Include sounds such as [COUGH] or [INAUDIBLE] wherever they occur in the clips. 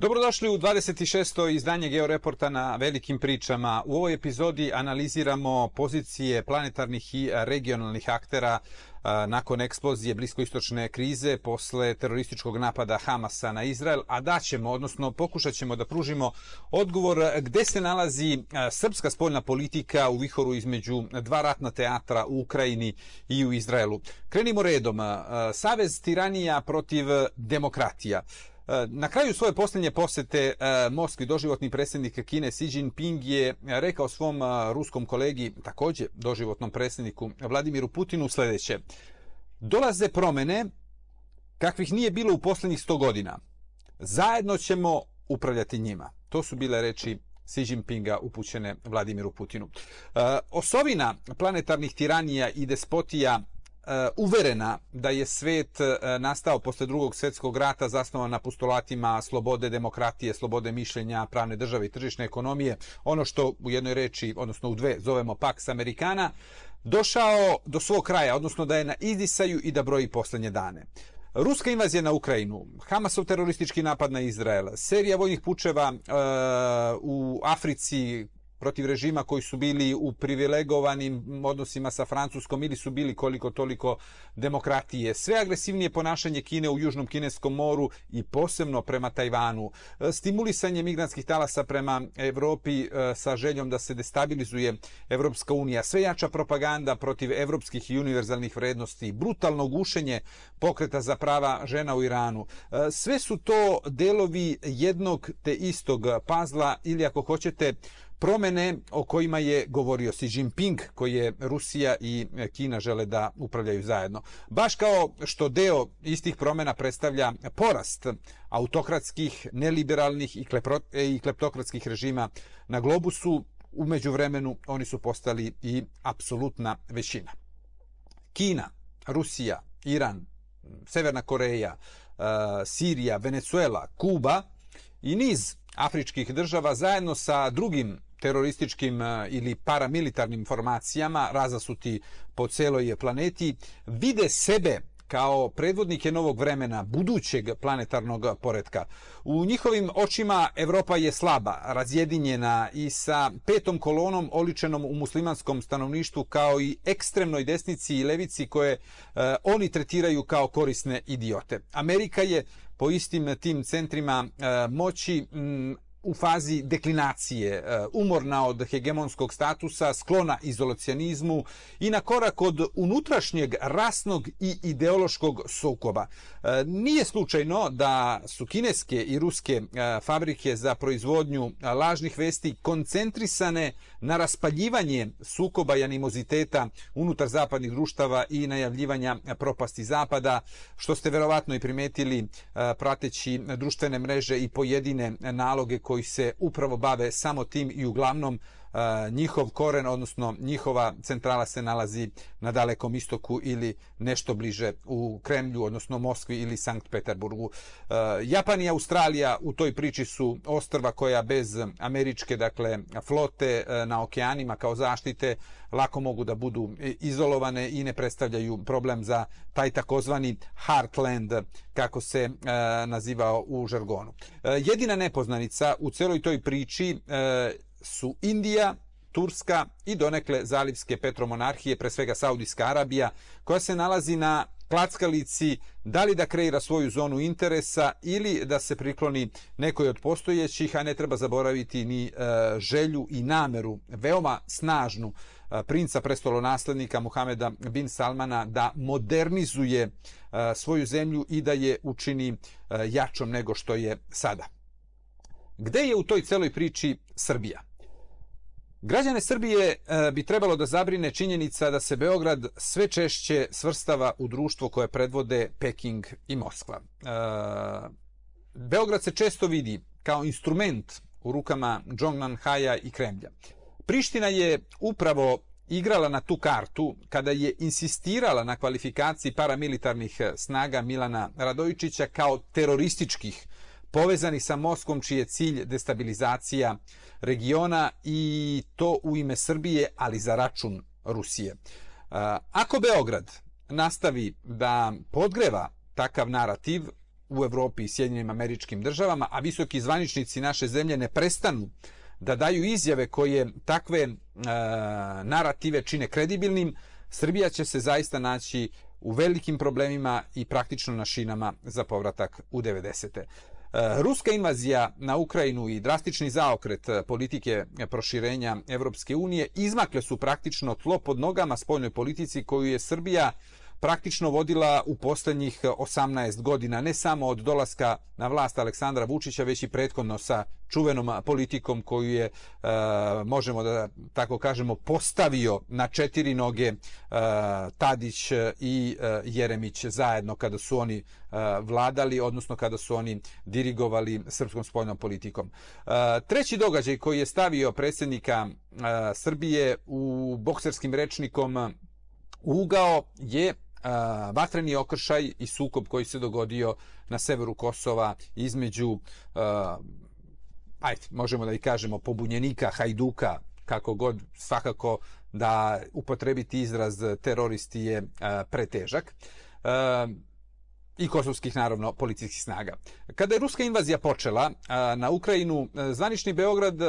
Dobrodošli u 26. izdanje Georeporta na velikim pričama. U ovoj epizodi analiziramo pozicije planetarnih i regionalnih aktera nakon eksplozije bliskoistočne krize posle terorističkog napada Hamasa na Izrael, a daćemo, odnosno pokušat ćemo da pružimo odgovor gde se nalazi srpska spoljna politika u vihoru između dva ratna teatra u Ukrajini i u Izraelu. Krenimo redom. Savez tiranija protiv demokratija. E, na kraju svoje posljednje posete e, Moskvi doživotni predsjednik Kine Xi Jinping je rekao svom e, ruskom kolegi, također doživotnom predsjedniku Vladimiru Putinu sljedeće. Dolaze promjene kakvih nije bilo u posljednjih 100 godina. Zajedno ćemo upravljati njima. To su bile reči Xi Jinpinga upućene Vladimiru Putinu. E, osovina planetarnih tiranija i despotija Eh, uverena da je svet eh, nastao posle drugog svjetskog rata zasnovan na postulatima slobode, demokratije, slobode mišljenja, pravne države i tržišne ekonomije, ono što u jednoj reči, odnosno u dve, zovemo Pax Americana, došao do svog kraja, odnosno da je na izdisaju i da broji poslednje dane. Ruska invazija na Ukrajinu, Hamasov teroristički napad na Izrael, serija vojnih pučeva e, u Africi protiv režima koji su bili u privilegovanim odnosima sa Francuskom ili su bili koliko toliko demokratije. Sve agresivnije ponašanje Kine u Južnom Kineskom moru i posebno prema Tajvanu. E, stimulisanje migrantskih talasa prema Evropi e, sa željom da se destabilizuje Evropska unija. Sve jača propaganda protiv evropskih i univerzalnih vrednosti. Brutalno gušenje pokreta za prava žena u Iranu. E, sve su to delovi jednog te istog pazla ili ako hoćete promene o kojima je govorio Xi Jinping, koje Rusija i Kina žele da upravljaju zajedno. Baš kao što deo istih promena predstavlja porast autokratskih, neliberalnih i, e, i kleptokratskih režima na globusu, umeđu vremenu oni su postali i apsolutna većina. Kina, Rusija, Iran, Severna Koreja, e, Sirija, Venezuela, Kuba i niz afričkih država zajedno sa drugim terorističkim e, ili paramilitarnim formacijama razasuti po celoj planeti vide sebe kao predvodnike novog vremena, budućeg planetarnog poretka. U njihovim očima Evropa je slaba, razjedinjena i sa petom kolonom oličenom u muslimanskom stanovništvu kao i ekstremnoj desnici i levici koje e, oni tretiraju kao korisne idiote. Amerika je po istim tim centrima e, moći m, u fazi deklinacije, e, umorna od hegemonskog statusa, sklona izolacionizmu i na korak od unutrašnjeg rasnog i ideološkog sukoba. E, nije slučajno da su kineske i ruske e, fabrike za proizvodnju lažnih vesti koncentrisane na raspaljivanje sukoba i animoziteta unutar zapadnih društava i najavljivanja propasti zapada, što ste verovatno i primetili prateći društvene mreže i pojedine naloge koji se upravo bave samo tim i uglavnom njihov koren, odnosno njihova centrala se nalazi na dalekom istoku ili nešto bliže u Kremlju, odnosno Moskvi ili Sankt Peterburgu. Japan i Australija u toj priči su ostrva koja bez američke dakle flote na okeanima kao zaštite lako mogu da budu izolovane i ne predstavljaju problem za taj takozvani heartland kako se nazivao u žargonu. Jedina nepoznanica u celoj toj priči su Indija, Turska i donekle zalivske petromonarhije, pre svega Saudijska Arabija, koja se nalazi na klackalici da li da kreira svoju zonu interesa ili da se prikloni nekoj od postojećih, a ne treba zaboraviti ni e, želju i nameru, veoma snažnu e, princa prestolonaslednika Muhameda bin Salmana da modernizuje e, svoju zemlju i da je učini e, jačom nego što je sada. Gde je u toj celoj priči Srbija? Građane Srbije e, bi trebalo da zabrine činjenica da se Beograd sve češće svrstava u društvo koje predvode Peking i Moskva. E, Beograd se često vidi kao instrument u rukama Džongnan Haja i Kremlja. Priština je upravo igrala na tu kartu kada je insistirala na kvalifikaciji paramilitarnih snaga Milana Radojičića kao terorističkih povezani sa Moskom čiji je cilj destabilizacija regiona i to u ime Srbije, ali za račun Rusije. E, ako Beograd nastavi da podgreva takav narativ, u Evropi i Sjedinjenim američkim državama, a visoki zvaničnici naše zemlje ne prestanu da daju izjave koje takve e, narative čine kredibilnim, Srbija će se zaista naći u velikim problemima i praktično na šinama za povratak u 90. E, ruska invazija na Ukrajinu i drastični zaokret e, politike e, proširenja Evropske unije izmakle su praktično tlo pod nogama spoljnoj politici koju je Srbija praktično vodila u posljednjih eh, 18 godina, ne samo od dolaska na vlast Aleksandra Vučića, već i prethodno sa čuvenom eh, politikom koju je, e, možemo da tako kažemo, postavio na četiri noge e, Tadić i e, Jeremić zajedno kada su oni vladali, odnosno kada su oni dirigovali srpskom spoljnom politikom. Treći događaj koji je stavio predsjednika Srbije u bokserskim rečnikom ugao je vatreni okršaj i sukob koji se dogodio na severu Kosova između ajde, možemo da i kažemo pobunjenika, hajduka, kako god svakako da upotrebiti izraz teroristi je pretežak. I kosovskih, naravno, policijskih snaga. Kada je ruska invazija počela na Ukrajinu, zvanični Beograd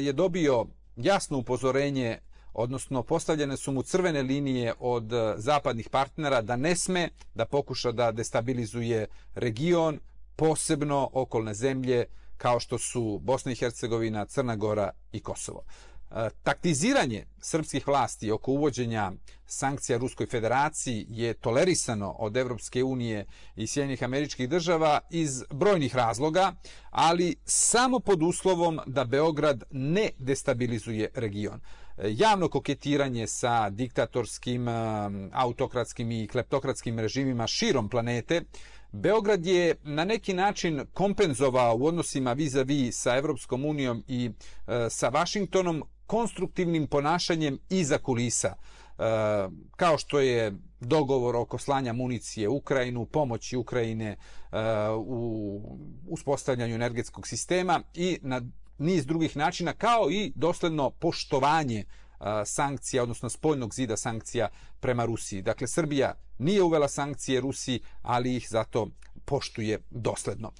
je dobio jasno upozorenje odnosno postavljene su mu crvene linije od e, zapadnih partnera da ne sme da pokuša da destabilizuje region, posebno okolne zemlje kao što su Bosna i Hercegovina, Crna Gora i Kosovo. E, taktiziranje srpskih vlasti oko uvođenja sankcija Ruskoj federaciji je tolerisano od Evropske unije i Sjedinjenih američkih država iz brojnih razloga, ali samo pod uslovom da Beograd ne destabilizuje region E, javno koketiranje sa diktatorskim, e, autokratskim i kleptokratskim režimima širom planete, Beograd je na neki način kompenzovao u odnosima vis-a-vis sa Evropskom unijom i e, sa Vašingtonom konstruktivnim ponašanjem iza kulisa, kao što je dogovor oko slanja municije Ukrajinu, pomoći Ukrajine u uspostavljanju energetskog sistema i na niz drugih načina, kao i dosledno poštovanje sankcija, odnosno spoljnog zida sankcija prema Rusiji. Dakle, Srbija nije uvela sankcije Rusiji, ali ih zato poštuje dosledno.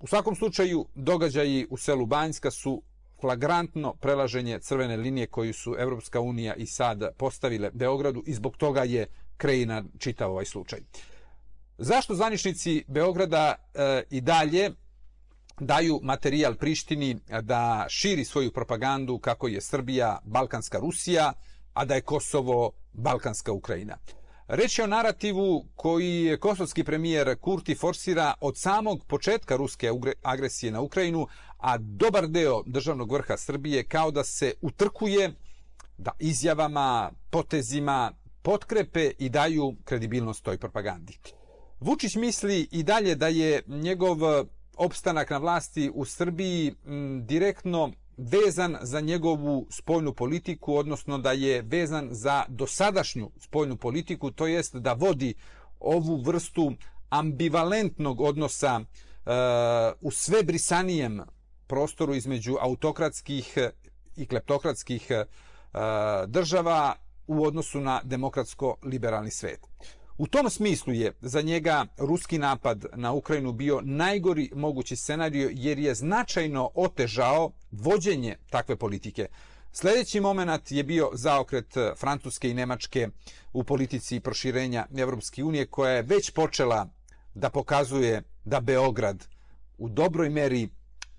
U svakom slučaju, događaji u selu Banjska su flagrantno prelaženje crvene linije koju su Evropska unija i sad postavile Beogradu i zbog toga je krejina čitao ovaj slučaj. Zašto zvaničnici Beograda e, i dalje daju materijal Prištini eh, da širi svoju propagandu kako je Srbija balkanska Rusija, a da je Kosovo balkanska Ukrajina. Reč je o narativu koji je kosovski premijer Kurti forsira od samog početka ruske agresije na Ukrajinu, a dobar deo državnog vrha Srbije kao da se utrkuje da izjavama, potezima potkrepe i daju kredibilnost toj propagandi. Vučić misli i dalje da je njegov opstanak na vlasti u Srbiji m, direktno vezan za njegovu spoljnu politiku, odnosno da je vezan za dosadašnju spoljnu politiku, to jest da vodi ovu vrstu ambivalentnog odnosa e, u sve brisanijem prostoru između autokratskih i kleptokratskih e, država u odnosu na demokratsko-liberalni svet. U tom smislu je za njega ruski napad na Ukrajinu bio najgori mogući scenario jer je značajno otežao vođenje takve politike. Sljedeći moment je bio zaokret Francuske i Nemačke u politici proširenja Evropske unije koja je već počela da pokazuje da Beograd u dobroj meri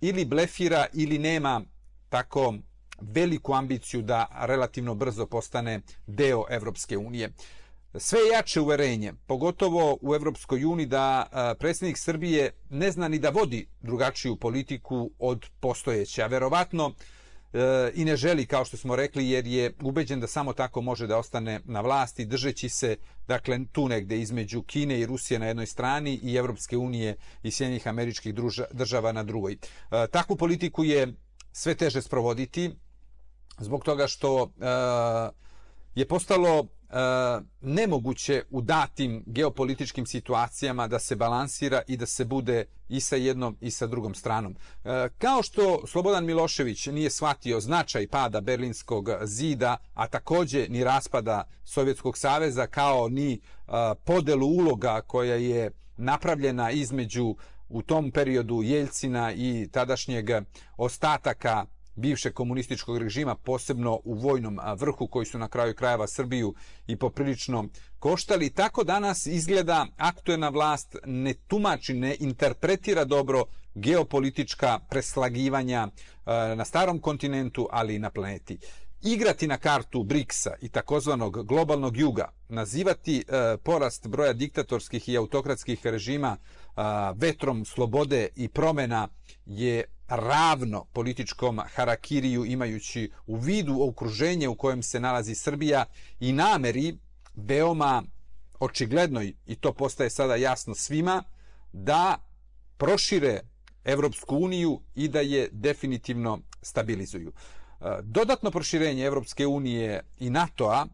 ili blefira ili nema tako veliku ambiciju da relativno brzo postane deo Evropske unije sve jače uverenje, pogotovo u Evropskoj uniji, da predsjednik Srbije ne zna ni da vodi drugačiju politiku od postojeća. Verovatno e, i ne želi, kao što smo rekli, jer je ubeđen da samo tako može da ostane na vlasti, držeći se dakle, tu negde između Kine i Rusije na jednoj strani i Evropske unije i Sjedinjih američkih država na drugoj. E, takvu politiku je sve teže sprovoditi, zbog toga što e, je postalo Eh, nemoguće u datim geopolitičkim situacijama da se balansira i da se bude i sa jednom i sa drugom stranom. E, kao što Slobodan Milošević nije shvatio značaj pada Berlinskog zida, a takođe ni raspada Sovjetskog saveza, kao ni e, podelu uloga koja je napravljena između u tom periodu Jeljcina i tadašnjeg ostataka bivšeg komunističkog režima, posebno u vojnom vrhu koji su na kraju krajeva Srbiju i poprilično koštali. Tako danas izgleda aktuelna vlast ne tumači, ne interpretira dobro geopolitička preslagivanja na starom kontinentu, ali i na planeti. Igrati na kartu BRICS-a i takozvanog globalnog juga, nazivati e, porast broja diktatorskih i autokratskih režima e, vetrom slobode i promena je ravno političkom harakiriju imajući u vidu okruženje u kojem se nalazi Srbija i nameri veoma očiglednoj i to postaje sada jasno svima da prošire Evropsku uniju i da je definitivno stabilizuju. Dodatno proširenje Evropske unije i NATO-a,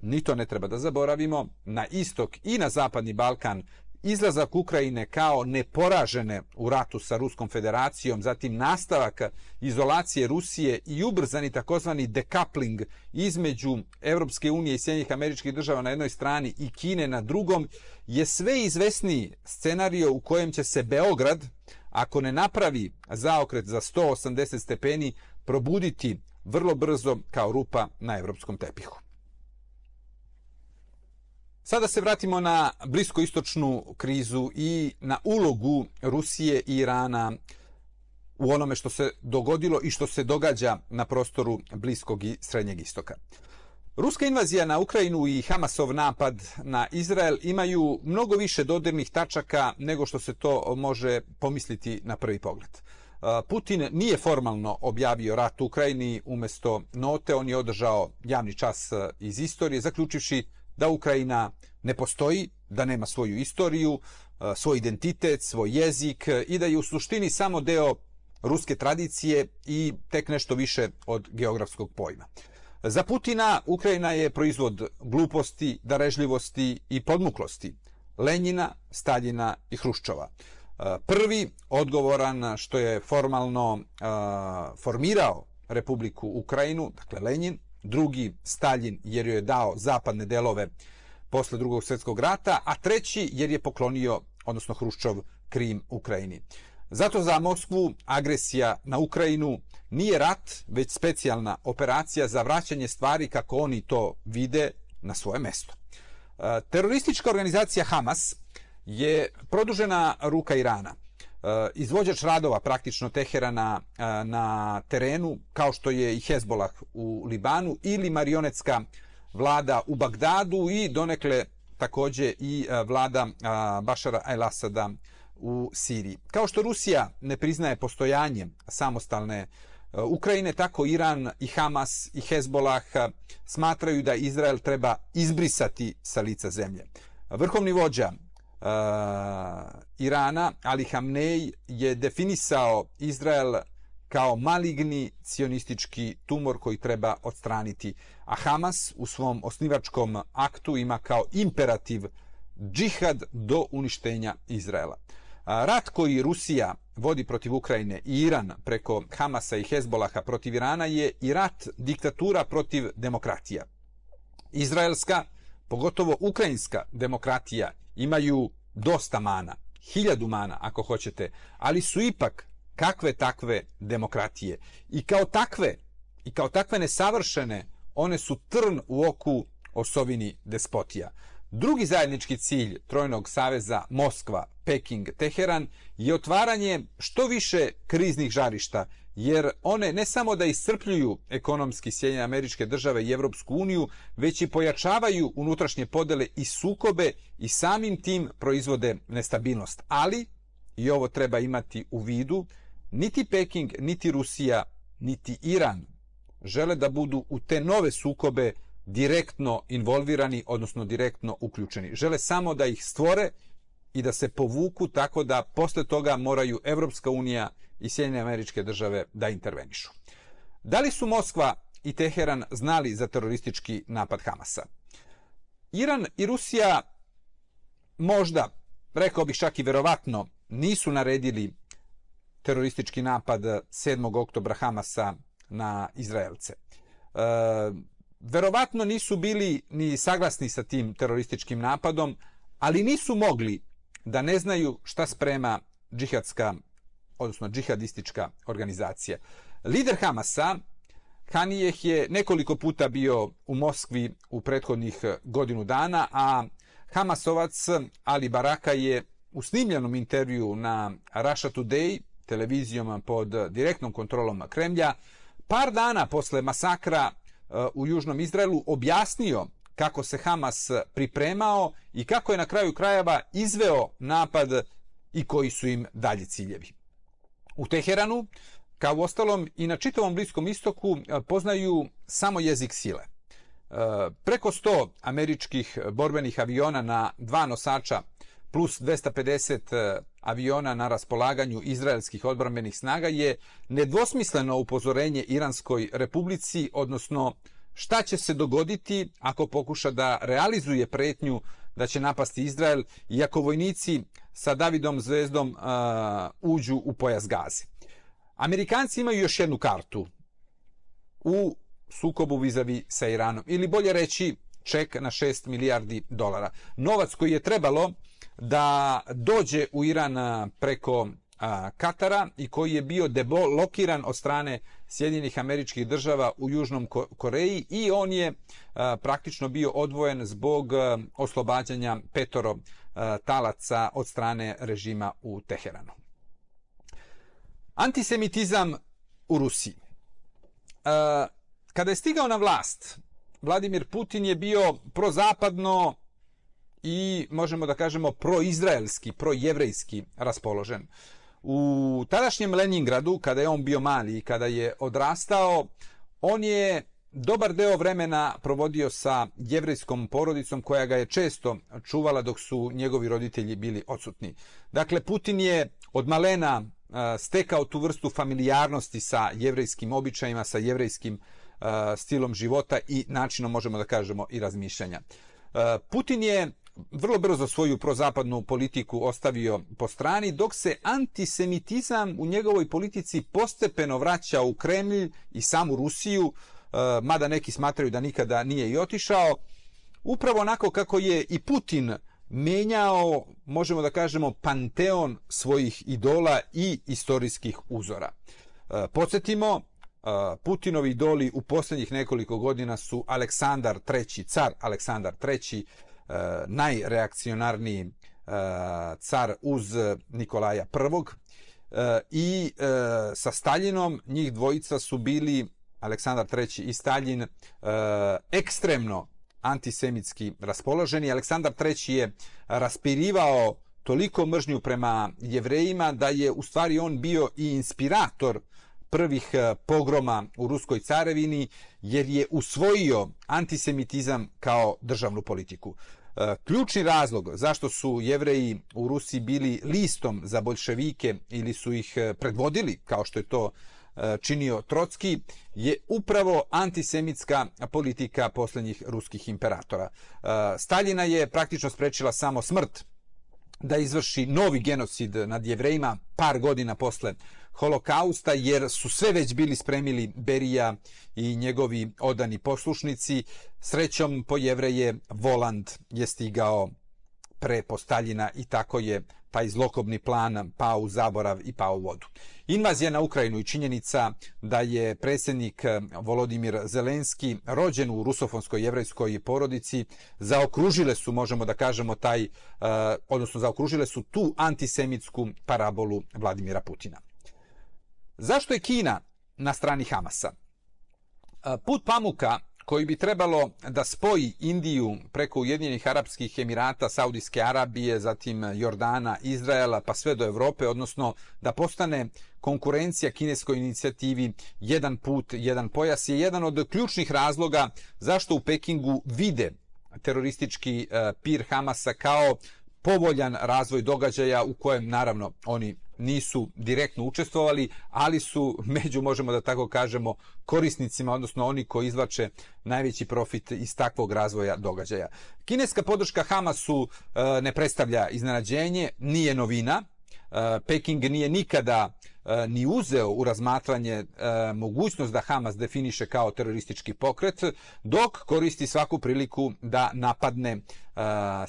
ni to ne treba da zaboravimo, na istok i na zapadni Balkan izlazak Ukrajine kao neporažene u ratu sa Ruskom federacijom, zatim nastavak izolacije Rusije i ubrzani takozvani decoupling između Evropske unije i Sjednjih američkih država na jednoj strani i Kine na drugom, je sve izvesniji scenario u kojem će se Beograd, ako ne napravi zaokret za 180 stepeni, probuditi vrlo brzo kao rupa na evropskom tepihu. Sada se vratimo na bliskoistočnu krizu i na ulogu Rusije i Irana u onome što se dogodilo i što se događa na prostoru Bliskog i Srednjeg istoka. Ruska invazija na Ukrajinu i Hamasov napad na Izrael imaju mnogo više dodirnih tačaka nego što se to može pomisliti na prvi pogled. Putin nije formalno objavio rat u Ukrajini umjesto note, on je održao javni čas e, iz istorije, zaključivši da Ukrajina ne postoji, da nema svoju istoriju, e, svoj identitet, svoj jezik e, i da je u suštini samo deo ruske tradicije i tek nešto više od geografskog pojma. Za Putina Ukrajina je proizvod gluposti, darežljivosti i podmuklosti Lenjina, Staljina i Hruščova. Prvi odgovoran što je formalno formirao Republiku Ukrajinu, dakle Lenin, drugi Stalin jer joj je dao zapadne delove posle drugog svjetskog rata, a treći jer je poklonio, odnosno Hruščov, Krim Ukrajini. Zato za Moskvu agresija na Ukrajinu nije rat, već specijalna operacija za vraćanje stvari kako oni to vide na svoje mesto. Teroristička organizacija Hamas je produžena ruka Irana. E, izvođač radova praktično Teherana e, na terenu, kao što je i Hezbolah u Libanu, ili marionetska vlada u Bagdadu i donekle takođe i e, vlada Bašara el-Asada u Siriji. Kao što Rusija ne priznaje postojanje samostalne Ukrajine, tako Iran i Hamas i Hezbolah smatraju da Izrael treba izbrisati sa lica zemlje. Vrhovni vođa uh, Irana, Ali Hamnej je definisao Izrael kao maligni cionistički tumor koji treba odstraniti. A Hamas u svom osnivačkom aktu ima kao imperativ džihad do uništenja Izraela. Eh, rat koji Rusija vodi protiv Ukrajine i Iran preko Hamasa i Hezbolaha protiv Irana je i rat diktatura protiv demokratija. Izraelska, pogotovo ukrajinska demokratija imaju dosta mana, hiljadu mana ako hoćete, ali su ipak kakve takve demokratije. I kao takve, i kao takve nesavršene, one su trn u oku osovini despotija. Drugi zajednički cilj Trojnog saveza Moskva, Peking, Teheran je otvaranje što više kriznih žarišta, jer one ne samo da iscrpljuju ekonomski Sjedinje američke države i Evropsku uniju, već i pojačavaju unutrašnje podele i sukobe i samim tim proizvode nestabilnost. Ali, i ovo treba imati u vidu, niti Peking, niti Rusija, niti Iran žele da budu u te nove sukobe direktno involvirani, odnosno direktno uključeni. Žele samo da ih stvore i da se povuku tako da posle toga moraju Evropska unija i Sjedinjene američke države da intervenišu. Da li su Moskva i Teheran znali za teroristički napad Hamasa? Iran i Rusija možda, rekao bih čak i verovatno, nisu naredili teroristički napad 7. oktobra Hamasa na Izraelce. E, verovatno nisu bili ni saglasni sa tim terorističkim napadom, ali nisu mogli da ne znaju šta sprema džihadska, odnosno džihadistička organizacija. Lider Hamasa, Hanijeh je nekoliko puta bio u Moskvi u prethodnih eh, godinu dana, a Hamasovac Ali Baraka je u snimljenom intervju na Russia Today, televizijom pod direktnom kontrolom Kremlja, par dana posle masakra eh, u Južnom Izraelu objasnio kako se Hamas pripremao i kako je na kraju krajeva izveo napad i koji su im dalji ciljevi. U Teheranu, kao u ostalom i na čitavom Bliskom istoku, e, poznaju samo jezik sile. E, preko 100 američkih borbenih aviona na dva nosača plus 250 e, aviona na raspolaganju izraelskih odbranbenih snaga je nedvosmisleno upozorenje Iranskoj republici, odnosno šta će se dogoditi ako pokuša da realizuje pretnju da će napasti Izrael i ako vojnici sa Davidom zvezdom uh, uđu u pojas gaze. Amerikanci imaju još jednu kartu u sukobu vizavi sa Iranom, ili bolje reći ček na 6 milijardi dolara. Novac koji je trebalo da dođe u Iran preko a, Katara i koji je bio deblokiran od strane Sjedinjenih američkih država u Južnom Koreji i on je a, praktično bio odvojen zbog a, oslobađanja petoro a, talaca od strane režima u Teheranu. Antisemitizam u Rusiji. A, kada je stigao na vlast, Vladimir Putin je bio prozapadno i možemo da kažemo proizraelski, projevrejski raspoložen. U tadašnjem Leningradu, kada je on bio mali i kada je odrastao, on je dobar deo vremena provodio sa jevrejskom porodicom koja ga je često čuvala dok su njegovi roditelji bili odsutni. Dakle, Putin je od malena e, stekao tu vrstu familijarnosti sa jevrejskim običajima, sa jevrejskim e, stilom života i načinom, možemo da kažemo, i razmišljanja. E, Putin je vrlo brzo svoju prozapadnu politiku ostavio po strani, dok se antisemitizam u njegovoj politici postepeno vraća u Kremlj i samu Rusiju, e, mada neki smatraju da nikada nije i otišao, upravo onako kako je i Putin menjao, možemo da kažemo, panteon svojih idola i istorijskih uzora. E, podsjetimo, e, Putinovi idoli u posljednjih nekoliko godina su Aleksandar III, car Aleksandar III, E, najreakcionarniji e, car uz Nikolaja e, I. I sa Staljinom njih dvojica su bili Aleksandar III i Staljin ekstremno antisemitski raspoloženi. Aleksandar III je raspirivao toliko mržnju prema jevrejima da je u stvari on bio i inspirator prvih pogroma u Ruskoj carevini jer je usvojio antisemitizam kao državnu politiku. E, ključni razlog zašto su jevreji u Rusiji bili listom za bolševike ili su ih e, predvodili, kao što je to e, činio Trotski, je upravo antisemitska politika posljednjih ruskih imperatora. Staljina je praktično sprečila samo smrt da izvrši novi genocid nad jevrejima par godina posle holokausta, jer su sve već bili spremili Berija i njegovi odani poslušnici. Srećom po jevreje Voland je stigao pre Postaljina i tako je taj zlokobni plan pao u zaborav i pao u vodu. Invazija na Ukrajinu i činjenica da je predsjednik Volodimir Zelenski rođen u rusofonskoj jevrejskoj porodici zaokružile su, možemo da kažemo, taj, eh, odnosno zaokružile su tu antisemitsku parabolu Vladimira Putina. Zašto je Kina na strani Hamasa? E, put pamuka koji bi trebalo da spoji Indiju preko Ujedinjenih Arabskih Emirata, Saudijske Arabije, zatim Jordana, Izraela, pa sve do Evrope, odnosno da postane konkurencija kineskoj inicijativi Jedan put, jedan pojas, je jedan od ključnih razloga zašto u Pekingu vide teroristički e, pir Hamasa kao povoljan razvoj događaja u kojem naravno oni nisu direktno učestvovali, ali su među, možemo da tako kažemo, korisnicima, odnosno oni koji izvače najveći profit iz takvog razvoja događaja. Kineska podrška Hamasu e, ne predstavlja iznenađenje, nije novina, e, Peking nije nikada E, ni uzeo u razmatranje e, mogućnost da Hamas definiše kao teroristički pokret, dok koristi svaku priliku da napadne e,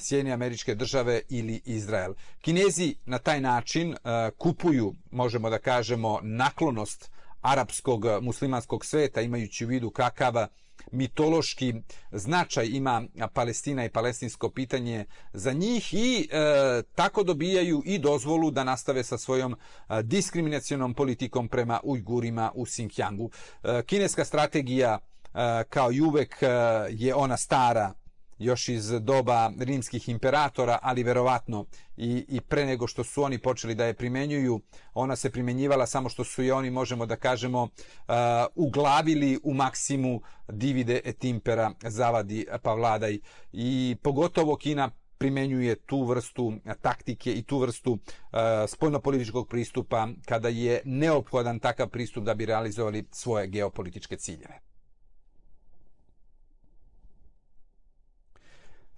Sjedinje američke države ili Izrael. Kinezi na taj način kupuju, možemo da kažemo, naklonost arapskog muslimanskog sveta, imajući u vidu kakava mitološki značaj ima Palestina i palestinsko pitanje za njih i e, tako dobijaju i dozvolu da nastave sa svojom e, diskriminacionom politikom prema Ujgurima u Xinjiangu. E, kineska strategija e, kao i uvek e, je ona stara još iz doba rimskih imperatora, ali verovatno i, i pre nego što su oni počeli da je primenjuju, ona se primenjivala samo što su i oni, možemo da kažemo, uh, uglavili u maksimu divide et impera, zavadi pa vladaj. I pogotovo Kina primenjuje tu vrstu taktike i tu vrstu uh, spoljnopolitičkog pristupa kada je neophodan takav pristup da bi realizovali svoje geopolitičke ciljeve.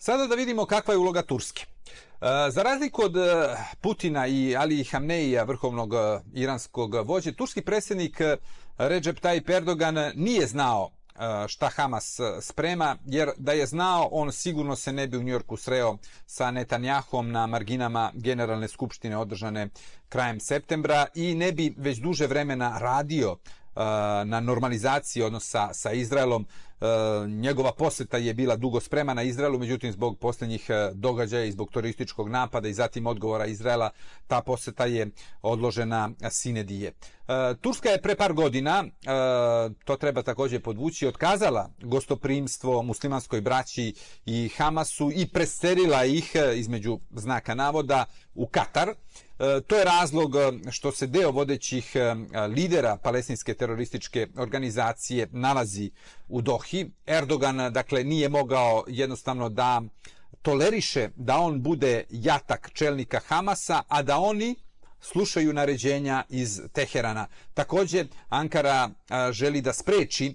Sada da vidimo kakva je uloga Turske. E, za razliku od e, Putina i Ali Hamneija, vrhovnog e, iranskog vođe, turski predsjednik e, Recep Tayyip Erdogan nije znao šta Hamas sprema, jer da je znao, on sigurno se ne bi u Njorku sreo sa Netanjahom na marginama Generalne skupštine održane krajem septembra i ne bi već duže vremena radio na normalizaciji odnosa sa Izraelom. E, njegova poseta je bila dugo spremana Izraelu, međutim zbog posljednjih e, događaja i zbog turističkog napada i zatim odgovora Izraela, ta poseta je odložena Sinedije. E, Turska je pre par godina, to treba također podvući, otkazala gostoprimstvo muslimanskoj braći i Hamasu i preserila ih između znaka navoda u Katar. E, to je razlog e, što se deo vodećih e, lidera palestinske terorističke organizacije nalazi u Dohi. Erdogan, dakle, nije mogao jednostavno da toleriše da on bude jatak čelnika Hamasa, a da oni slušaju naređenja iz Teherana. Također, Ankara želi da spreči e,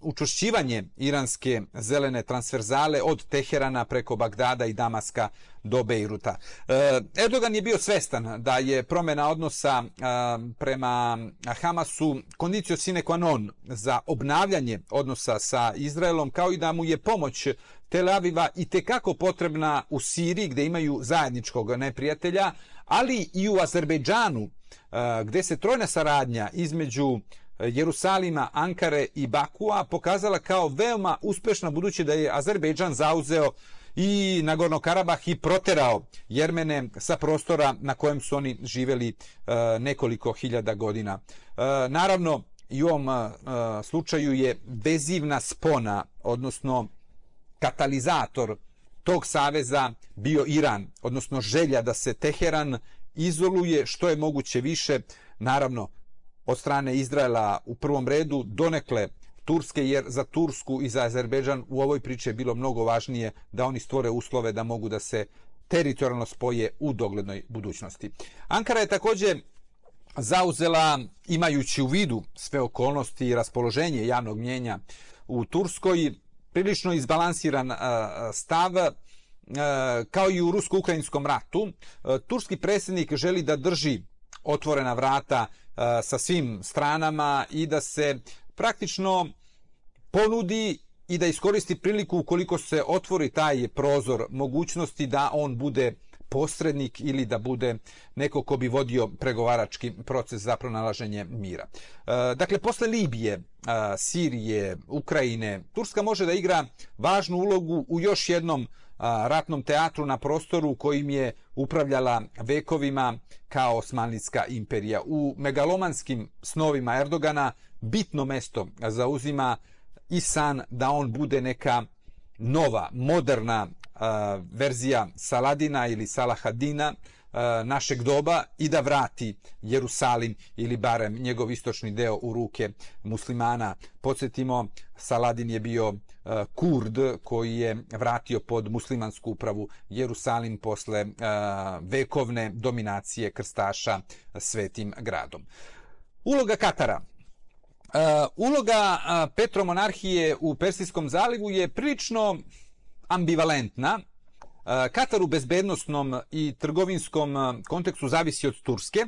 učušćivanje iranske zelene transverzale od Teherana preko Bagdada i Damaska do Bejruta. E, Erdogan je bio svestan da je promjena odnosa prema Hamasu kondicio sine qua non za obnavljanje odnosa sa Izraelom, kao i da mu je pomoć Tel Aviva i tekako potrebna u Siriji gdje imaju zajedničkog neprijatelja, ali i u Azerbejdžanu eh, gdje se trojna saradnja između eh, Jerusalima, Ankare i Bakua pokazala kao veoma uspešna budući da je Azerbejdžan zauzeo i Nagorno Karabah i proterao Jermene sa prostora na kojem su oni živeli eh, nekoliko hiljada godina. Naravno, i u ovom slučaju je vezivna spona, odnosno katalizator tog saveza bio Iran, odnosno želja da se Teheran izoluje što je moguće više, naravno, od strane Izraela u prvom redu, donekle Turske, jer za Tursku i za Azerbeđan u ovoj priči je bilo mnogo važnije da oni stvore uslove da mogu da se teritorijalno spoje u doglednoj budućnosti. Ankara je također zauzela, imajući u vidu sve okolnosti i raspoloženje javnog mjenja u Turskoj, prilično izbalansiran stav kao i u rusko-ukrajinskom ratu. E, turski predsjednik želi da drži otvorena vrata e, sa svim stranama i da se praktično ponudi i da iskoristi priliku ukoliko se otvori taj prozor mogućnosti da on bude posrednik ili da bude neko ko bi vodio pregovarački proces za pronalaženje mira. E, dakle, posle Libije, e, Sirije, Ukrajine, Turska može da igra važnu ulogu u još jednom e, ratnom teatru na prostoru kojim je upravljala vekovima kao Osmanlijska imperija. U megalomanskim snovima Erdogana bitno mesto zauzima i san da on bude neka nova, moderna verzija Saladina ili Salahadina našeg doba i da vrati Jerusalim ili barem njegov istočni deo u ruke muslimana. Podsjetimo, Saladin je bio kurd koji je vratio pod muslimansku upravu Jerusalim posle vekovne dominacije krstaša svetim gradom. Uloga Katara. Uloga Petromonarhije u Persijskom zalivu je prilično ambivalentna. E, Katar u bezbednostnom i trgovinskom e, kontekstu zavisi od Turske.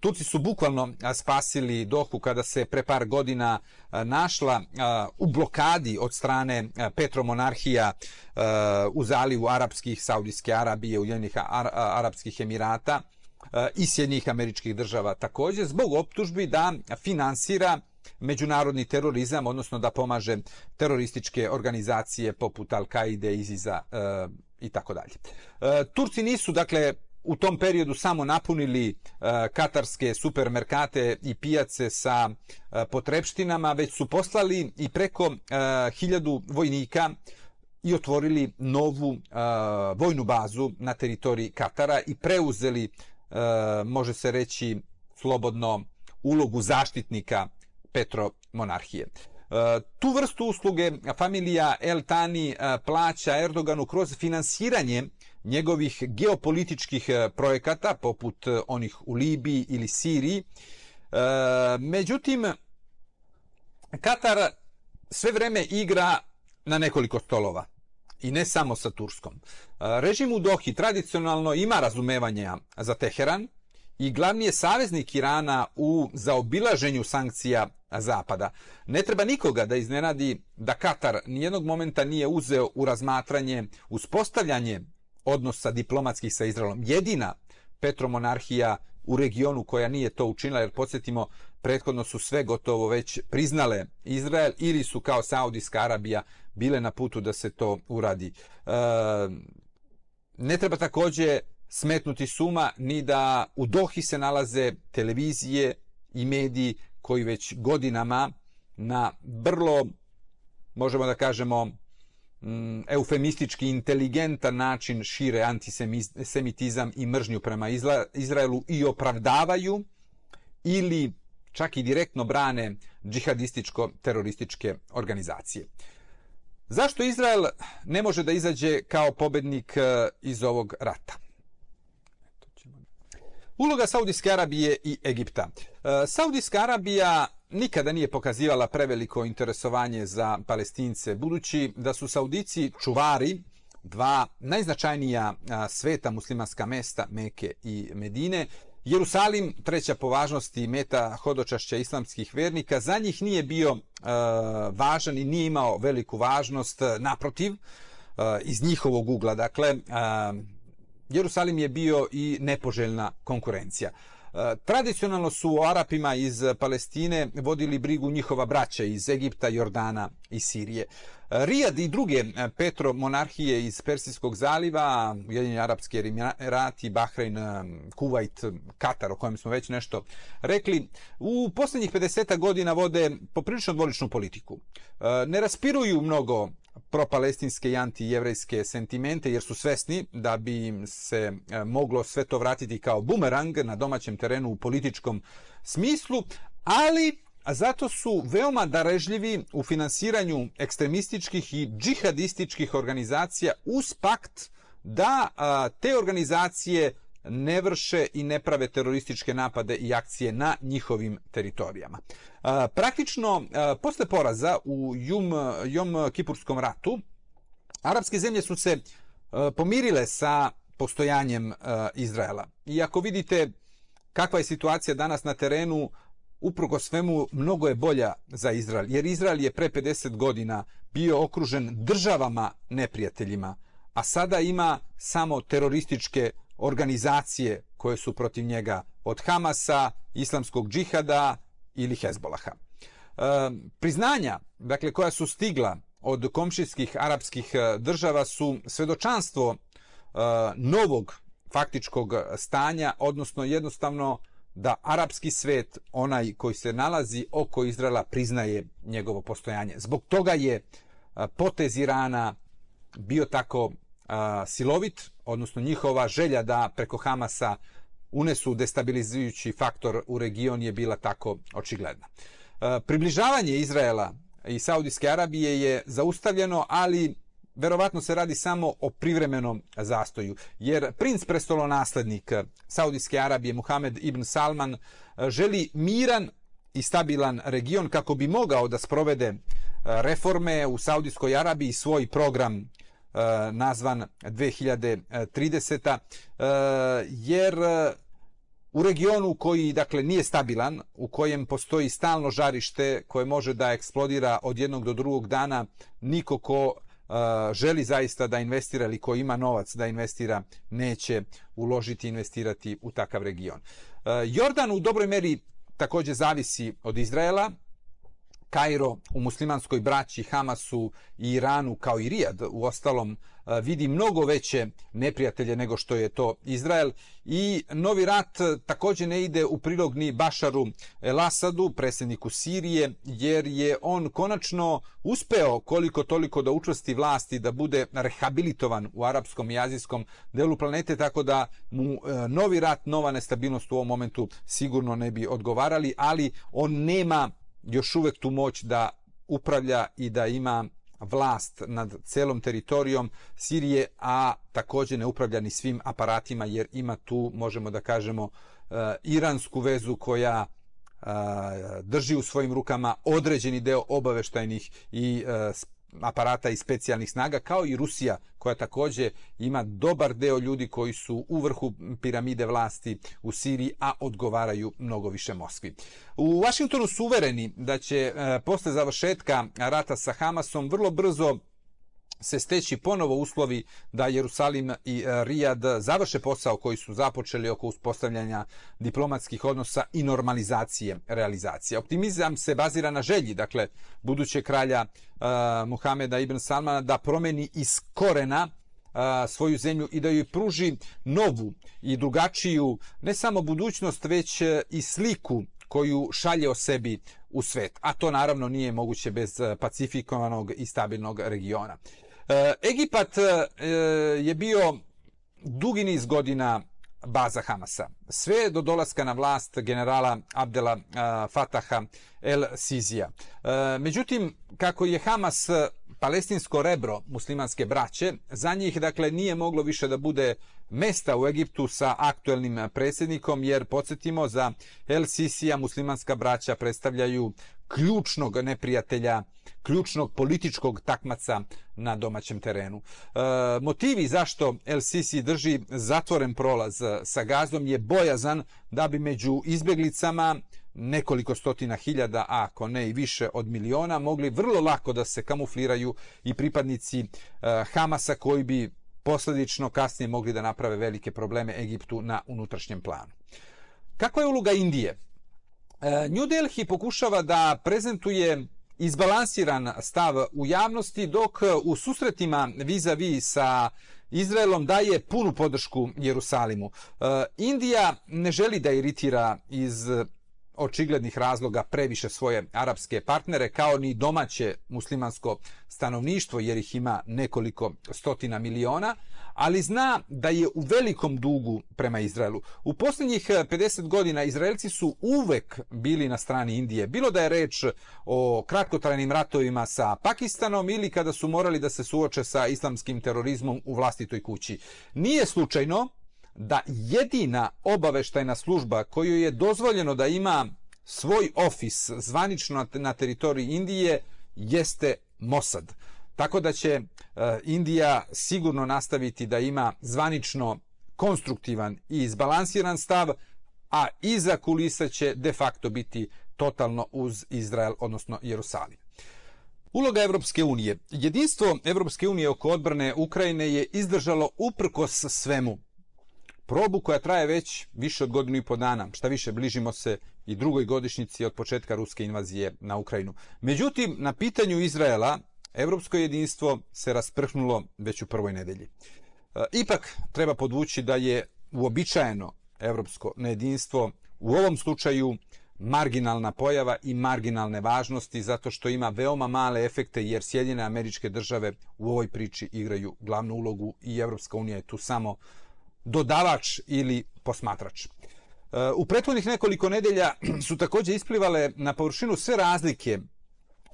Turci su bukvalno spasili Dohu kada se pre par godina e, našla u blokadi od strane Petromonarhija u zalivu Arabskih, Saudijske Arabije, Ujedinjenih Arabskih Emirata i Sjednjih američkih država također, zbog optužbi da finansira međunarodni terorizam, odnosno da pomaže terorističke organizacije poput Al-Qaide, ISIS-a e, i tako dalje. E, Turci nisu, dakle, u tom periodu samo napunili e, katarske supermerkate i pijace sa e, potrepštinama, već su poslali i preko e, hiljadu vojnika i otvorili novu e, vojnu bazu na teritoriji Katara i preuzeli, e, može se reći, slobodno ulogu zaštitnika Petro monarhije. E, tu vrstu usluge familija El Tani e, plaća Erdoganu kroz finansiranje njegovih geopolitičkih e, projekata, poput onih u Libiji ili Siriji. Međutim, Katar sve vreme igra na nekoliko stolova i ne samo sa Turskom. Režim u Dohi tradicionalno ima razumevanja za Teheran, i glavni je saveznik Irana u zaobilaženju sankcija Zapada. Ne treba nikoga da iznenadi da Katar nijednog momenta nije uzeo u razmatranje uspostavljanje odnosa diplomatskih sa Izraelom. Jedina petromonarhija u regionu koja nije to učinila, jer podsjetimo, prethodno su sve gotovo već priznale Izrael ili su kao Saudijska Arabija bile na putu da se to uradi. E, ne treba također smetnuti suma ni da u Dohi se nalaze televizije i mediji koji već godinama na vrlo, možemo da kažemo, mm, eufemistički inteligentan način šire antisemitizam i mržnju prema Izraelu i opravdavaju ili čak i direktno brane džihadističko-terorističke organizacije. Zašto Izrael ne može da izađe kao pobednik e, iz ovog rata? Uloga Saudijske Arabije i Egipta. E, Saudijska Arabija nikada nije pokazivala preveliko interesovanje za palestince, budući da su Saudici čuvari dva najznačajnija sveta muslimanska mesta, Meke i Medine. Jerusalim, treća po važnosti meta hodočašća islamskih vernika, za njih nije bio e, važan i nije imao veliku važnost, naprotiv, e, iz njihovog ugla. Dakle, Jerusalim je bio i nepoželjna konkurencija. E, tradicionalno su o Arapima iz Palestine vodili brigu njihova braća iz Egipta, Jordana i Sirije. E, Rijad i druge e, Petro monarhije iz Persijskog zaliva, Ujedinjeni Arapski Emirati, Bahrein, Kuwait, Katar, o kojem smo već nešto rekli, u posljednjih 50 godina vode poprilično dvoličnu politiku. Ne raspiruju mnogo propalestinske i antijevrejske sentimente jer su svesni da bi im se e, moglo sve to vratiti kao bumerang na domaćem terenu u političkom smislu, ali zato su veoma darežljivi u finansiranju ekstremističkih i džihadističkih organizacija uz pakt da te organizacije ne vrše i ne prave terorističke napade i akcije na njihovim teritorijama. Praktično, posle poraza u Jum, Jom Kipurskom ratu, arapske zemlje su se pomirile sa postojanjem Izraela. I ako vidite kakva je situacija danas na terenu, uprko svemu mnogo je bolja za Izrael. Jer Izrael je pre 50 godina bio okružen državama neprijateljima, a sada ima samo terorističke organizacije koje su protiv njega od Hamasa, islamskog džihada ili Hezbolaha. E, priznanja, dakle, koja su stigla od komšijskih arapskih e, država su svedočanstvo e, novog faktičkog stanja, odnosno jednostavno da arapski svet, onaj koji se nalazi oko Izraela, priznaje njegovo postojanje. Zbog toga je e, potez Irana bio tako a, silovit, odnosno njihova želja da preko Hamasa unesu destabilizujući faktor u region je bila tako očigledna. A, približavanje Izraela i Saudijske Arabije je zaustavljeno, ali verovatno se radi samo o privremenom zastoju, jer princ prestolonaslednik Saudijske Arabije, Muhammed ibn Salman, želi miran i stabilan region kako bi mogao da sprovede reforme u Saudijskoj Arabiji svoj program Eh, nazvan 2030. Eh, jer eh, u regionu koji dakle nije stabilan, u kojem postoji stalno žarište koje može da eksplodira od jednog do drugog dana, niko ko želi zaista da investira ili ko ima novac da investira, neće uložiti investirati u takav region. Jordan u dobroj meri također zavisi od Izraela, Kairo u muslimanskoj braći Hamasu i Iranu kao i Rijad u ostalom e, vidi mnogo veće neprijatelje nego što je to Izrael. I novi rat e, također ne ide u prilog ni Bašaru El Asadu, predsjedniku Sirije, jer je on konačno uspeo koliko toliko da učvrsti vlasti da bude rehabilitovan u arapskom i azijskom delu planete, tako da mu e, novi rat, nova nestabilnost u ovom momentu sigurno ne bi odgovarali, ali on nema još uvek tu moć da upravlja i da ima vlast nad celom teritorijom Sirije, a također ne upravlja ni svim aparatima jer ima tu, možemo da kažemo, eh, iransku vezu koja eh, drži u svojim rukama određeni deo obaveštajnih i eh, aparata i specijalnih snaga, kao i Rusija, koja također ima dobar deo ljudi koji su u vrhu piramide vlasti u Siriji, a odgovaraju mnogo više Moskvi. U Vašingtonu su uvereni da će e, posle završetka rata sa Hamasom vrlo brzo se steći ponovo uslovi da Jerusalim i e, Rijad završe posao koji su započeli oko uspostavljanja diplomatskih odnosa i normalizacije realizacije. Optimizam se bazira na želji, dakle, buduće kralja uh, Muhameda ibn Salmana da promeni iz korena e, svoju zemlju i da joj pruži novu i drugačiju ne samo budućnost, već i sliku koju šalje o sebi u svet. A to naravno nije moguće bez pacifikovanog i stabilnog regiona. E, Egipat e, je bio dugi niz godina baza Hamasa. Sve do dolaska na vlast generala Abdela e, Fataha El Sizija. Međutim, kako je Hamas palestinsko rebro muslimanske braće, za njih dakle nije moglo više da bude mesta u Egiptu sa aktuelnim predsjednikom, jer podsjetimo za El Sisija muslimanska braća predstavljaju ključnog neprijatelja, ključnog političkog takmaca na domaćem terenu. E, motivi zašto El Sisi drži zatvoren prolaz e, sa gazom je bojazan da bi među izbjeglicama nekoliko stotina hiljada, a ako ne i više od miliona, mogli vrlo lako da se kamufliraju i pripadnici e, Hamasa koji bi posljedično kasnije mogli da naprave velike probleme Egiptu na unutrašnjem planu. Kakva je uloga Indije? E, New Delhi pokušava da prezentuje izbalansiran stav u javnosti, dok u susretima vis-a-vis sa Izraelom daje punu podršku Jerusalimu. E, Indija ne želi da iritira iz očiglednih razloga previše svoje arapske partnere, kao ni domaće muslimansko stanovništvo, jer ih ima nekoliko stotina miliona, ali zna da je u velikom dugu prema Izraelu. U posljednjih eh, 50 godina Izraelci su uvek bili na strani Indije. Bilo da je reč o kratkotrajnim ratovima sa Pakistanom ili kada su morali da se suoče sa islamskim terorizmom u vlastitoj kući. Nije slučajno da jedina obaveštajna služba koju je dozvoljeno da ima svoj ofis zvanično na teritoriji Indije jeste Mossad. Tako da će eh, Indija sigurno nastaviti da ima zvanično konstruktivan i izbalansiran stav, a iza kulisa će de facto biti totalno uz Izrael, odnosno Jerusalim. Uloga Evropske unije. Jedinstvo Evropske unije oko odbrane Ukrajine je izdržalo uprkos svemu probu koja traje već više od godinu i po dana. Šta više, bližimo se i drugoj godišnjici od početka ruske invazije na Ukrajinu. Međutim, na pitanju Izraela, evropsko jedinstvo se rasprhnulo već u prvoj nedelji. E, ipak, treba podvući da je uobičajeno evropsko nejedinstvo u ovom slučaju marginalna pojava i marginalne važnosti zato što ima veoma male efekte jer Sjedinjene američke države u ovoj priči igraju glavnu ulogu i Evropska unija je tu samo dodavač ili posmatrač. E, u prethodnih nekoliko nedelja [CLEARS THROAT] su također isplivale na površinu sve razlike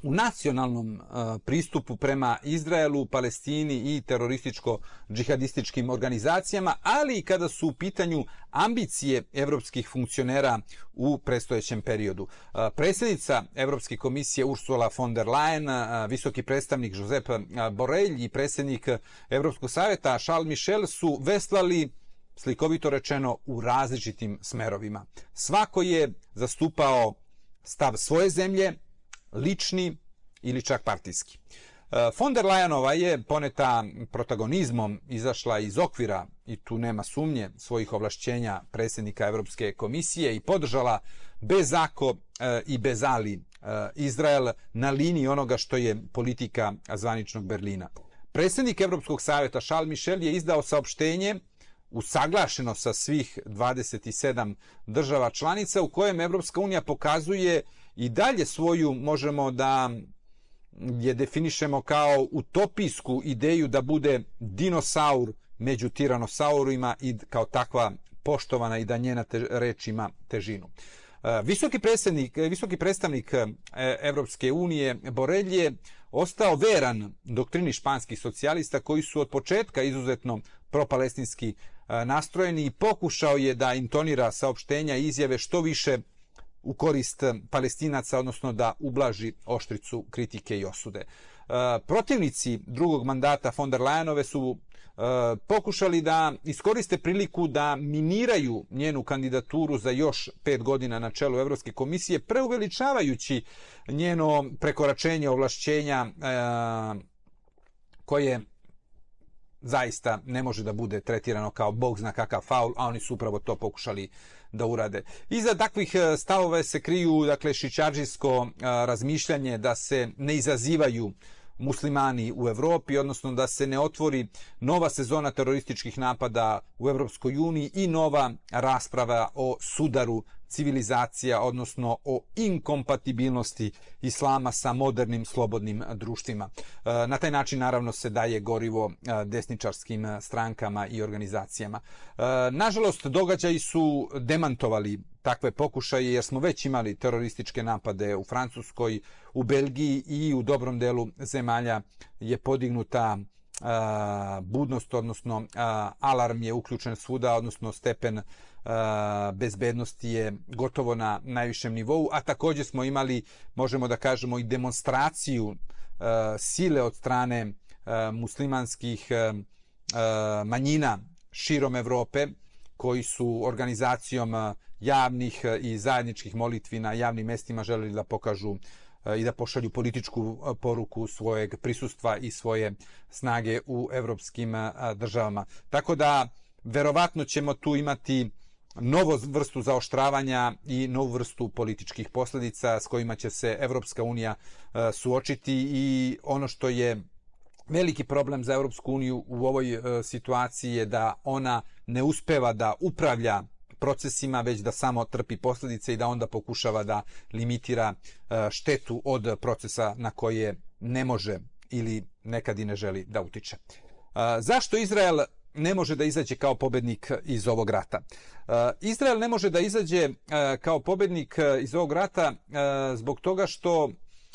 u nacionalnom e, pristupu prema Izraelu, Palestini i terorističko-džihadističkim organizacijama, ali i kada su u pitanju ambicije evropskih funkcionera u prestojećem periodu. E, predsjednica Evropske komisije Ursula von der Leyen, e, visoki predstavnik Josep Borrell i predsjednik Evropskog savjeta Charles Michel su veslali slikovito rečeno u različitim smerovima. Svako je zastupao stav svoje zemlje, lični ili čak partijski. E, von der Leyenova je poneta protagonizmom izašla iz okvira i tu nema sumnje svojih ovlašćenja predsjednika Evropske komisije i podržala bez ako e, i bez ali e, Izrael na liniji onoga što je politika zvaničnog Berlina. Predsjednik Evropskog savjeta Charles Michel je izdao saopštenje usaglašeno sa svih 27 država članica u kojem Evropska unija pokazuje i dalje svoju, možemo da je definišemo kao utopijsku ideju da bude dinosaur među tiranosaurima i kao takva poštovana i da njena te, reč ima težinu. E, e, visoki predstavnik, visoki predstavnik Evropske unije Borelj je ostao veran doktrini španskih socijalista koji su od početka izuzetno propalestinski nastrojeni i pokušao je da intonira saopštenja i izjave što više u korist eh, palestinaca, odnosno da ublaži oštricu kritike i osude. E, protivnici drugog mandata von der Leyenove su e, pokušali da iskoriste priliku da miniraju njenu kandidaturu za još pet godina na čelu Evropske komisije, preuveličavajući njeno prekoračenje ovlašćenja koje zaista ne može da bude tretirano kao bog zna kakav faul, a oni su upravo to pokušali da urade. Iza takvih e, stavove se kriju dakle šičaržijsko e, razmišljanje da se ne izazivaju muslimani u Evropi, odnosno da se ne otvori nova sezona terorističkih napada u Evropskoj uniji i nova rasprava o sudaru civilizacija, odnosno o inkompatibilnosti islama sa modernim slobodnim društvima. E, na taj način naravno se daje gorivo e, desničarskim e, strankama i organizacijama. Nažalost, događaji su demantovali takve pokušaje jer smo već imali terorističke napade u Francuskoj, u Belgiji i u dobrom delu zemalja je podignuta budnost, odnosno alarm je uključen svuda, odnosno stepen bezbednosti je gotovo na najvišem nivou, a također smo imali, možemo da kažemo, i demonstraciju sile od strane muslimanskih manjina širom Evrope, koji su organizacijom javnih i zajedničkih molitvi na javnim mestima želeli da pokažu i da pošalju političku poruku svojeg prisustva i svoje snage u evropskim državama. Tako da, verovatno ćemo tu imati novo vrstu zaoštravanja i novu vrstu političkih posljedica s kojima će se Evropska unija e, suočiti i ono što je veliki problem za Evropsku uniju u ovoj e, situaciji je da ona ne uspeva da upravlja procesima, već da samo trpi posljedice i da onda pokušava da limitira e, štetu od procesa na koje ne može ili nekad i ne želi da utiče. Zašto Izrael ne može da izađe kao pobednik e, iz ovog rata. E, Izrael ne može da izađe e, kao pobednik iz ovog rata zbog toga što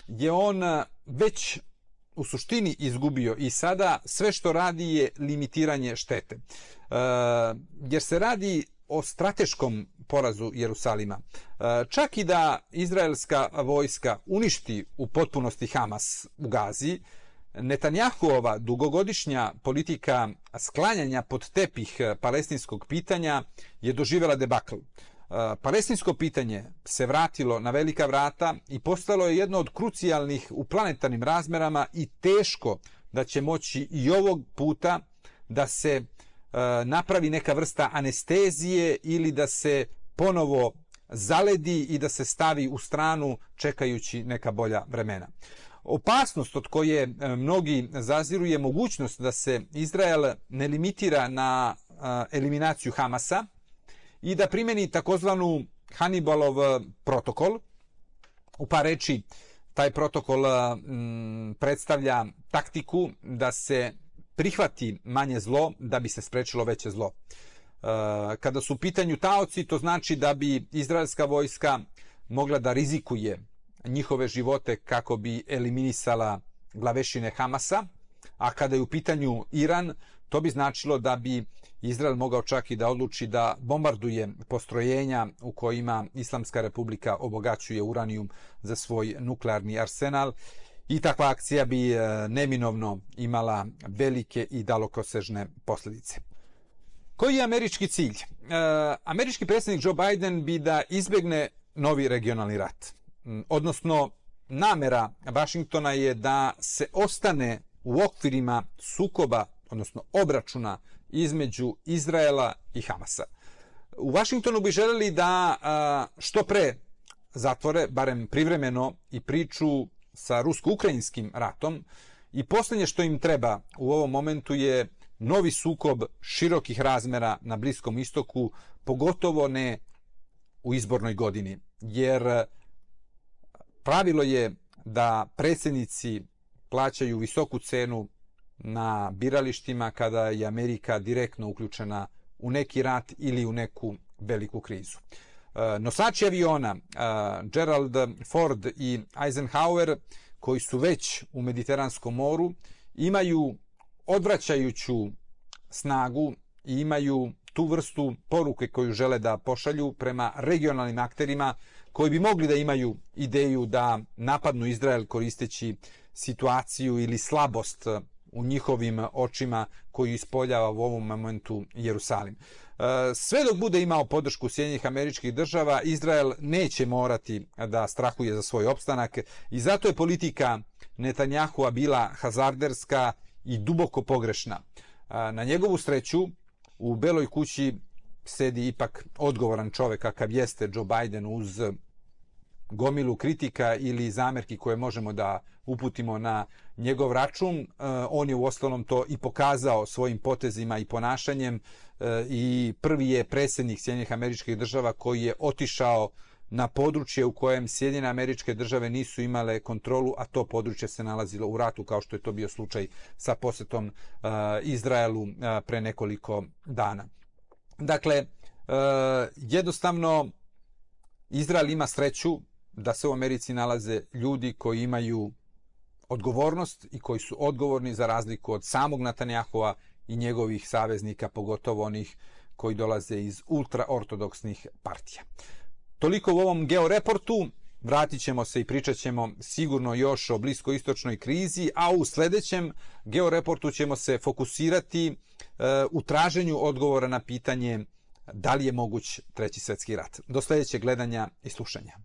je on već u suštini izgubio i sada sve što radi je limitiranje štete. Jer se radi o strateškom porazu Jerusalima. Čak i da izraelska vojska uništi u potpunosti Hamas u Gazi, Netanjahuova dugogodišnja politika sklanjanja pod tepih eh, palestinskog pitanja je doživjela debakl. Eh, palestinsko pitanje se vratilo na velika vrata i postalo je jedno od krucijalnih u planetarnim razmerama i teško da će moći i ovog puta da se eh, napravi neka vrsta anestezije ili da se ponovo zaledi i da se stavi u stranu čekajući neka bolja vremena opasnost od koje e, mnogi zaziru je mogućnost da se Izrael ne limitira na e, eliminaciju Hamasa i da primeni takozvanu Hannibalov e, protokol. U par reči, taj protokol predstavlja taktiku da se prihvati manje zlo da bi se sprečilo veće zlo. Kada su u pitanju taoci, to znači da bi izraelska vojska mogla da rizikuje njihove živote kako bi eliminisala glavešine Hamasa, a kada je u pitanju Iran, to bi značilo da bi Izrael mogao čak i da odluči da bombarduje postrojenja u kojima Islamska republika obogaćuje uranijum za svoj nuklearni arsenal i takva akcija bi e, neminovno imala velike i dalokosežne posljedice. Koji je američki cilj? E, američki predsjednik Joe Biden bi da izbegne novi regionalni rat. Mm, odnosno, namera Vašingtona je da se ostane u okvirima sukoba, odnosno obračuna između Izraela i Hamasa. U Vašingtonu bi želeli da što pre zatvore, barem privremeno, i priču sa rusko-ukrajinskim ratom i posljednje što im treba u ovom momentu je novi sukob širokih razmera na Bliskom istoku, pogotovo ne u izbornoj godini. Jer pravilo je da predsjednici plaćaju visoku cenu na biralištima kada je Amerika direktno uključena u neki rat ili u neku veliku krizu. E, nosači aviona e, Gerald Ford i Eisenhower koji su već u Mediteranskom moru imaju odvraćajuću snagu i imaju tu vrstu poruke koju žele da pošalju prema regionalnim akterima koji bi mogli da imaju ideju da napadnu Izrael koristeći situaciju ili slabost e, u njihovim očima koju ispoljava u ovom momentu Jerusalim. E, sve dok bude imao podršku Sjedinjih američkih država, Izrael neće morati da strahuje za svoj opstanak i zato je politika Netanjahua bila hazarderska i duboko pogrešna. E, na njegovu sreću, u Beloj kući sedi ipak odgovoran čovek kakav jeste Joe Biden uz gomilu kritika ili zamerki koje možemo da uputimo na njegov račun. E, on je u ostalom to i pokazao svojim potezima i ponašanjem e, i prvi je predsjednik Sjedinjenih američkih država koji je otišao na područje u kojem Sjedinjene američke države nisu imale kontrolu, a to područje se nalazilo u ratu kao što je to bio slučaj sa posjetom uh, Izraelu uh, pre nekoliko dana. Dakle, uh, jednostavno Izrael ima sreću da se u Americi nalaze ljudi koji imaju odgovornost i koji su odgovorni za razliku od samog Netanjahova i njegovih saveznika, pogotovo onih koji dolaze iz ultraortodoksnih partija. Toliko u ovom georeportu. Vratit ćemo se i pričat ćemo sigurno još o bliskoistočnoj krizi, a u sljedećem georeportu ćemo se fokusirati e, u traženju odgovora na pitanje da li je moguć treći svjetski rat. Do sljedećeg gledanja i slušanja.